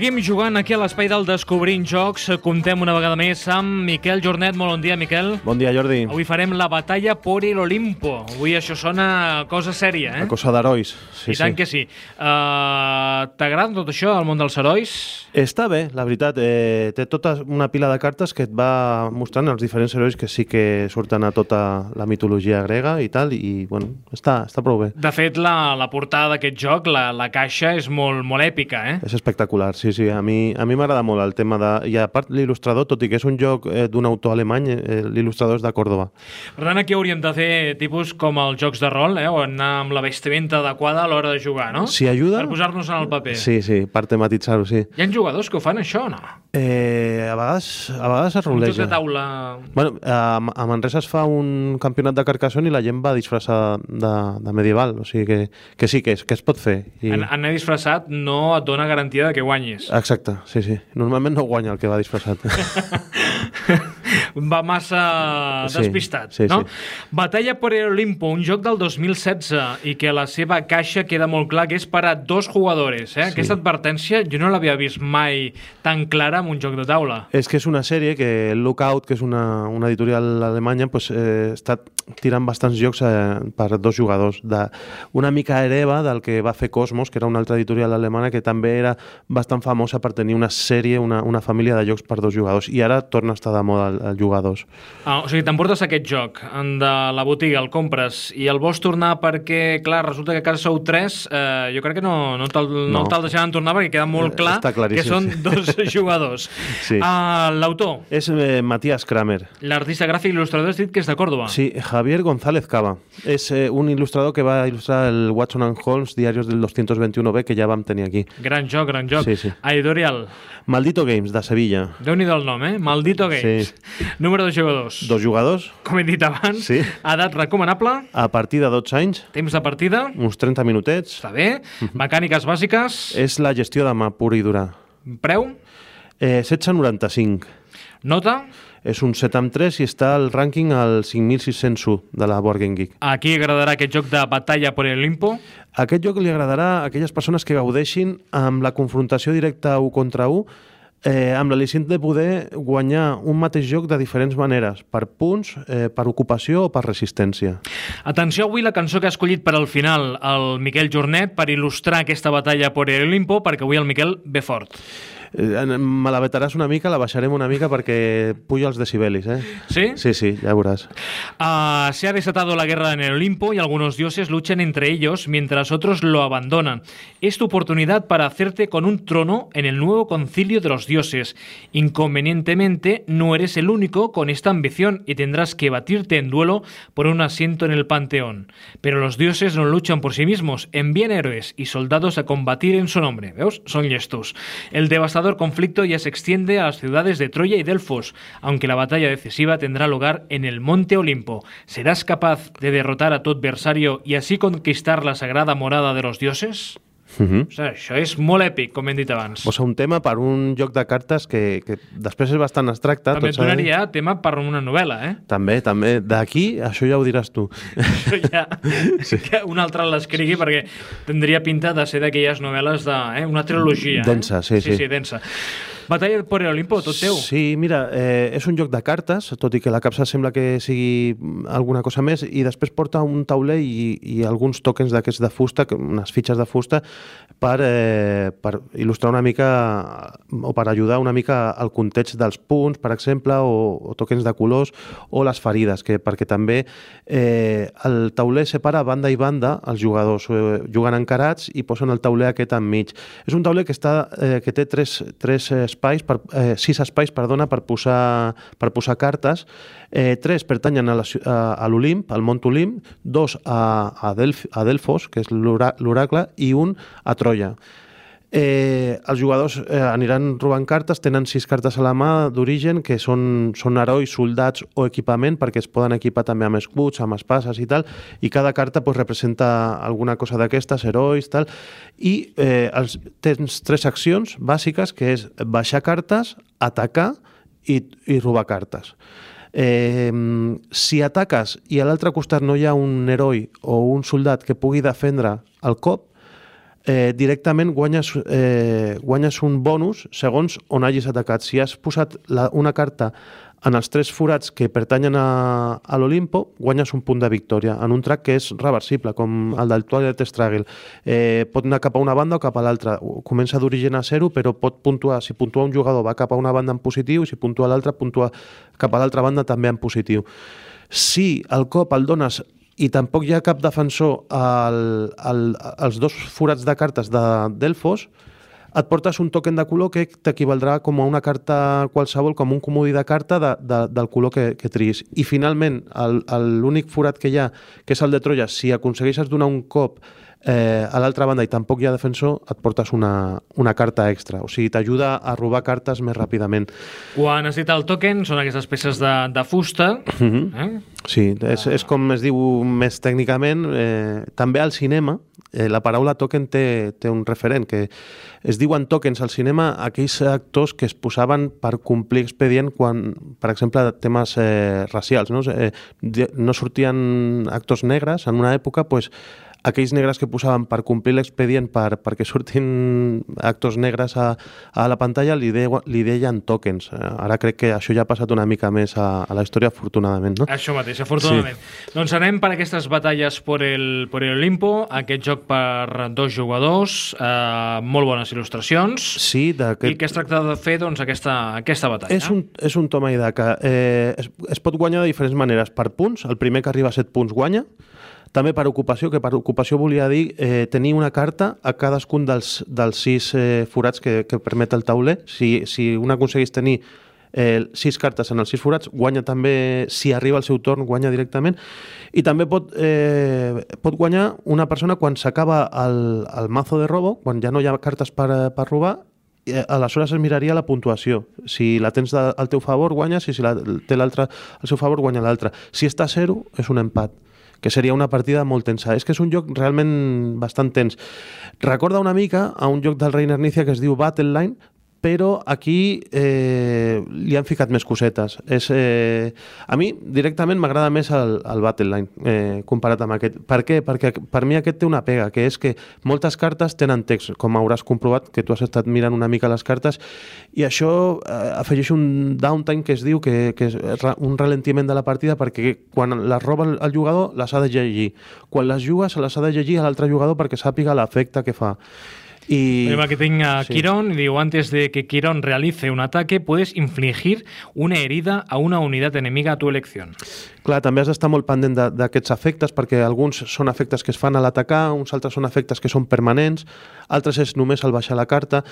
Seguim jugant aquí a l'espai del Descobrint Jocs. Comptem una vegada més amb Miquel Jornet. Molt bon dia, Miquel. Bon dia, Jordi. Avui farem la batalla por el Olimpo. Avui això sona cosa sèria, eh? La cosa d'herois. Sí, I tant sí. que sí. Uh, T'agrada tot això, el món dels herois? Està bé, la veritat. Eh, té tota una pila de cartes que et va mostrant els diferents herois que sí que surten a tota la mitologia grega i tal, i bueno, està, està prou bé. De fet, la, la portada d'aquest joc, la, la caixa, és molt, molt èpica, eh? És espectacular, sí, sí. A mi a mi m'agrada molt el tema de... I a part, l'il·lustrador, tot i que és un joc eh, d'un autor alemany, eh, l'il·lustrador és de Còrdoba. Per tant, aquí hauríem de fer tipus com els jocs de rol, eh? o anar amb la vestimenta adequada a l'hora de jugar, no? Si ajuda... Per posar-nos en el paper. Sí, sí, per tematitzar-ho, sí. Hi ha jugadors que ho fan, això, no? Eh, a vegades, a vegades es Un joc roleja. de taula... Bueno, a, a Manresa es fa un campionat de Carcassonne i la gent va disfressar de, de medieval, o sigui que, que sí, que es, que es pot fer. I... Anar disfressat no et dona garantia de que guanyis. Exacte, sí, sí. Normalment no guanya el que va disfressat. Va massa Sí, despistat, sí, no? sí. Batalla el Olimpo, un joc del 2016 i que la seva caixa queda molt clar que és per a dos jugadors. Eh? Aquesta advertència jo no l'havia vist mai tan clara en un joc de taula. és que és una sèrie que Lookout, que és una, una editorial alemanya, pues, eh, està tirant bastants jocs eh, per dos jugadors. De, una mica hereva del que va fer Cosmos, que era una altra editorial alemana que també era bastant famosa per tenir una sèrie, una, una família de jocs per dos jugadors. I ara torna a estar de moda el, el jugadors. Ah, o sigui, t'emportes aquest joc de la botiga, el compres i el vols tornar perquè, clar, resulta que a casa sou tres, eh, jo crec que no, no te'l no. No. te deixaran tornar perquè queda molt Eh, clar que són sí. dos jugadors. Sí. Ah, L'autor, És eh, Matías Kramer. l'artista gràfic i il·lustrador, has dit que és de Còrdoba. Sí, Javier González Cava. És eh, un il·lustrador que va il·lustrar el Watson and Holmes, diarios del 221B, que ja vam tenir aquí. Gran joc, gran joc. Sí, sí. Editorial. Maldito Games, de Sevilla. déu nhi el nom, eh? Maldito Games. Número de jugadors. Dos jugadors, Com he dit abans, Sí. edat recomanable, a partir de 12 anys, temps de partida, uns 30 minutets. està bé, mecàniques bàsiques, És la gestió de mà pura i dura. preu, Eh, 16,95. nota, És un 7 amb 3 i està al rànquing al 5.601 de la Board Game Geek. a qui agradarà aquest joc de batalla por el Olimpo? Aquest joc li agradarà a aquelles persones que gaudeixin amb la confrontació directa 1 contra 1 eh, amb l'al·licient de poder guanyar un mateix joc de diferents maneres, per punts, eh, per ocupació o per resistència. Atenció avui la cançó que ha escollit per al final el Miquel Jornet per il·lustrar aquesta batalla el Olimpo, perquè avui el Miquel ve fort. Eh, me la vetaràs una mica, la baixarem una mica perquè pujo els decibelis, eh? ¿Sí? Sí, sí, ja veuràs. Ah, se ha desatado la guerra en el Olimpo y algunos dioses luchan entre ellos mientras otros lo abandonan. Es tu oportunidad para hacerte con un trono en el nuevo concilio de los dioses. Inconvenientemente, no eres el único con esta ambición y tendrás que batirte en duelo por un asiento en el panteón. Pero los dioses no luchan por sí mismos, envían héroes y soldados a combatir en su nombre. ¿Veus? Son llestos. El devastador conflicto ya se extiende a las ciudades de Troya y Delfos, aunque la batalla decisiva tendrá lugar en el Monte Olimpo. ¿Serás capaz de derrotar a tu adversario y así conquistar la sagrada morada de los dioses? Uh -huh. O sigui, això és molt èpic, com hem dit abans. Posa un tema per un joc de cartes que, que després és bastant abstracte. També tot et de donaria tema per una novel·la, eh? També, també. D'aquí, això ja ho diràs tu. Això ja, sí. que un altre l'escrigui perquè tindria pinta de ser d'aquelles novel·les de... Eh? Una trilogia. Densa, eh? sí, sí. sí. Sí, densa. Batalla por el Olimpo, tot teu. Sí, mira, eh, és un joc de cartes, tot i que la capsa sembla que sigui alguna cosa més, i després porta un tauler i, i alguns tokens d'aquests de fusta, unes fitxes de fusta, per, eh, per il·lustrar una mica o per ajudar una mica al context dels punts, per exemple, o, o tokens de colors, o les ferides, que, perquè també eh, el tauler separa banda i banda els jugadors, eh, juguen encarats i posen el tauler aquest enmig. És un tauler que, està, eh, que té tres, tres eh, espais, per, eh, sis espais, perdona, per posar, per posar cartes. Eh, tres pertanyen a l'Olimp, al Mont Olimp, dos a, a, Delf, a Delfos, que és l'ora- l'oracle, i un a Troia. Eh, els jugadors eh, aniran robant cartes, tenen sis cartes a la mà d'origen que són, són herois, soldats o equipament perquè es poden equipar també amb escuts, amb espases i tal, i cada carta pues, representa alguna cosa d'aquestes, herois, tal, i eh, els, tens tres accions bàsiques que és baixar cartes, atacar i, i robar cartes. Eh, si ataques i a l'altre costat no hi ha un heroi o un soldat que pugui defendre el cop, eh, directament guanyes, eh, guanyes un bonus segons on hagis atacat. Si has posat la, una carta en els tres forats que pertanyen a, a l'Olimpo, guanyes un punt de victòria en un track que és reversible, com el del Twilight Struggle. Eh, pot anar cap a una banda o cap a l'altra. Comença d'origen a zero, però pot puntuar. Si puntua un jugador va cap a una banda en positiu, si puntua l'altra, puntua cap a l'altra banda també en positiu. Si el cop el dones i tampoc hi ha cap defensor al, al, als dos forats de cartes de Delfos, et portes un token de color que t'equivaldrà com a una carta qualsevol, com un comodí de carta de, de, del color que, que tris. I finalment, l'únic forat que hi ha, que és el de Troia, si aconsegueixes donar un cop eh, a l'altra banda i tampoc hi ha defensor, et portes una, una carta extra. O sigui, t'ajuda a robar cartes més ràpidament. Quan has dit el token, són aquestes peces de, de fusta. Mhm. -huh. eh? Sí, és, és com es diu més tècnicament. Eh, també al cinema, eh, la paraula token té, té un referent, que es diuen tokens al cinema aquells actors que es posaven per complir expedient quan, per exemple, temes eh, racials. No, eh, no sortien actors negres en una època, doncs, aquells negres que posaven per complir l'expedient per, perquè surtin actors negres a, a la pantalla li, de, li deien tokens. Eh, ara crec que això ja ha passat una mica més a, a la història, afortunadament. No? Això mateix, afortunadament. Sí. Doncs anem per aquestes batalles per el, per el Olimpo, aquest joc per dos jugadors, eh, molt bones il·lustracions. Sí, I què es tracta de fer doncs, aquesta, aquesta batalla? És un, és un toma i daca. Eh, es, es pot guanyar de diferents maneres. Per punts, el primer que arriba a 7 punts guanya, també per ocupació, que per ocupació volia dir eh, tenir una carta a cadascun dels, dels sis eh, forats que, que permet el tauler. Si, si un aconsegueix tenir eh, sis cartes en els sis forats, guanya també, si arriba al seu torn, guanya directament. I també pot, eh, pot guanyar una persona quan s'acaba el, el mazo de robo, quan ja no hi ha cartes per, per robar, eh, aleshores es miraria la puntuació. Si la tens al teu favor, guanyes, i si la, té l'altra al seu favor, guanya l'altra. Si està a zero, és un empat que seria una partida molt tensa. És que és un joc realment bastant tens. Recorda una mica a un joc del Reiner Nícia que es diu Battle Line, però aquí eh, li han ficat més cosetes. És, eh, a mi directament m'agrada més el, el Battleline eh, comparat amb aquest. Per què? Perquè per mi aquest té una pega, que és que moltes cartes tenen text, com hauràs comprovat, que tu has estat mirant una mica les cartes, i això eh, afegeix un downtime que es diu que, que és un ralentiment de la partida perquè quan les roba el jugador les ha de llegir. Quan les jugues les ha de llegir a l'altre jugador perquè sàpiga l'efecte que fa. Y... que tenga sí. Quirón, digo, antes de que Quirón realice un ataque, puedes infligir una herida a una unitat enemiga a tu elecció. Clar, també has d'estar molt pendent d'aquests efectes, perquè alguns són efectes que es fan a l'atacar, uns altres són efectes que són permanents, altres és només al baixar la carta.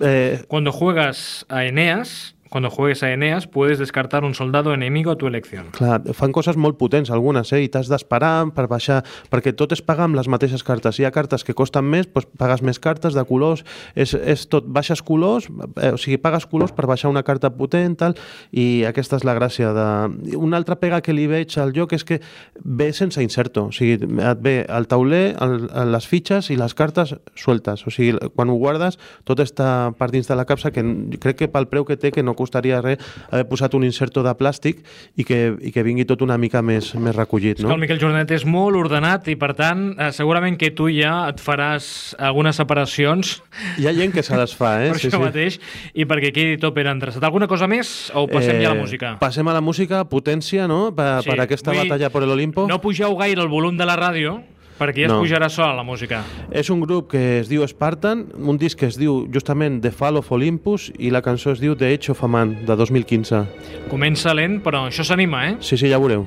Eh... Cuando juegas a Eneas, Cuando juegues a Eneas, puedes descartar un soldado enemigo a tu elecció. Clar, fan coses molt potents, algunes, eh? i t'has d'esperar per baixar, perquè tot es paga amb les mateixes cartes. Si hi ha cartes que costen més, doncs pagues més cartes de colors, és, és tot, baixes colors, eh, o sigui, pagues colors per baixar una carta potent, tal, i aquesta és la gràcia de... Una altra pega que li veig al joc és que ve sense inserto, o sigui, et ve el tauler, el, les fitxes i les cartes sueltes, o sigui, quan ho guardes, tot està per dins de la capsa, que crec que pel preu que té, que no costaria res haver posat un inserto de plàstic i que, i que vingui tot una mica més, més recollit. No? el Miquel Jornet és molt ordenat i, per tant, eh, segurament que tu ja et faràs algunes separacions. Hi ha gent que se les fa, eh? per sí, això sí. mateix, i perquè quedi tot ben endreçat. Alguna cosa més o passem eh, ja a la eh, música? Passem a la música, potència, no?, per, sí. per aquesta Vull batalla per l'Olimpo. No pugeu gaire el volum de la ràdio, perquè ja es no. pujarà sola la música. És un grup que es diu Spartan, un disc que es diu justament The Fall of Olympus i la cançó es diu The Age of a Man, de 2015. Comença lent, però això s'anima, eh? Sí, sí, ja veureu.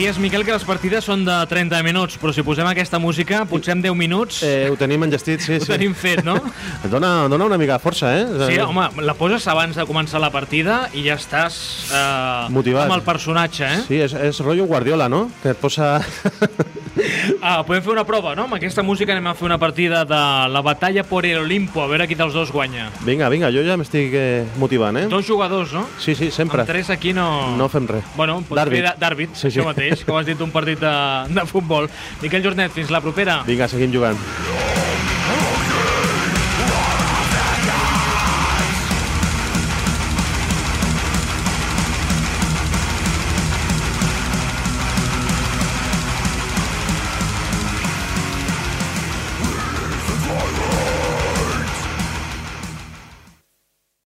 Deies, Miquel, que les partides són de 30 minuts, però si posem aquesta música, potser en 10 minuts... Eh, ho tenim engestit, sí, ho sí. Ho tenim fet, no? dona, dona una mica de força, eh? Sí, home, la poses abans de començar la partida i ja estàs eh, Motivat. amb el personatge, eh? Sí, és, és rotllo Guardiola, no? Que et posa... Ah, podem fer una prova, no? Amb aquesta música anem a fer una partida de la batalla por el Olimpo, a veure qui dels dos guanya. Vinga, vinga, jo ja m'estic eh, motivant, eh? Dos jugadors, no? Sí, sí, sempre. Amb tres aquí no... No fem res. Bueno, pots fer d'àrbit, Sí, això sí. mateix, com has dit, un partit de, de futbol. Miquel Jornet, fins la propera. Vinga, seguim jugant.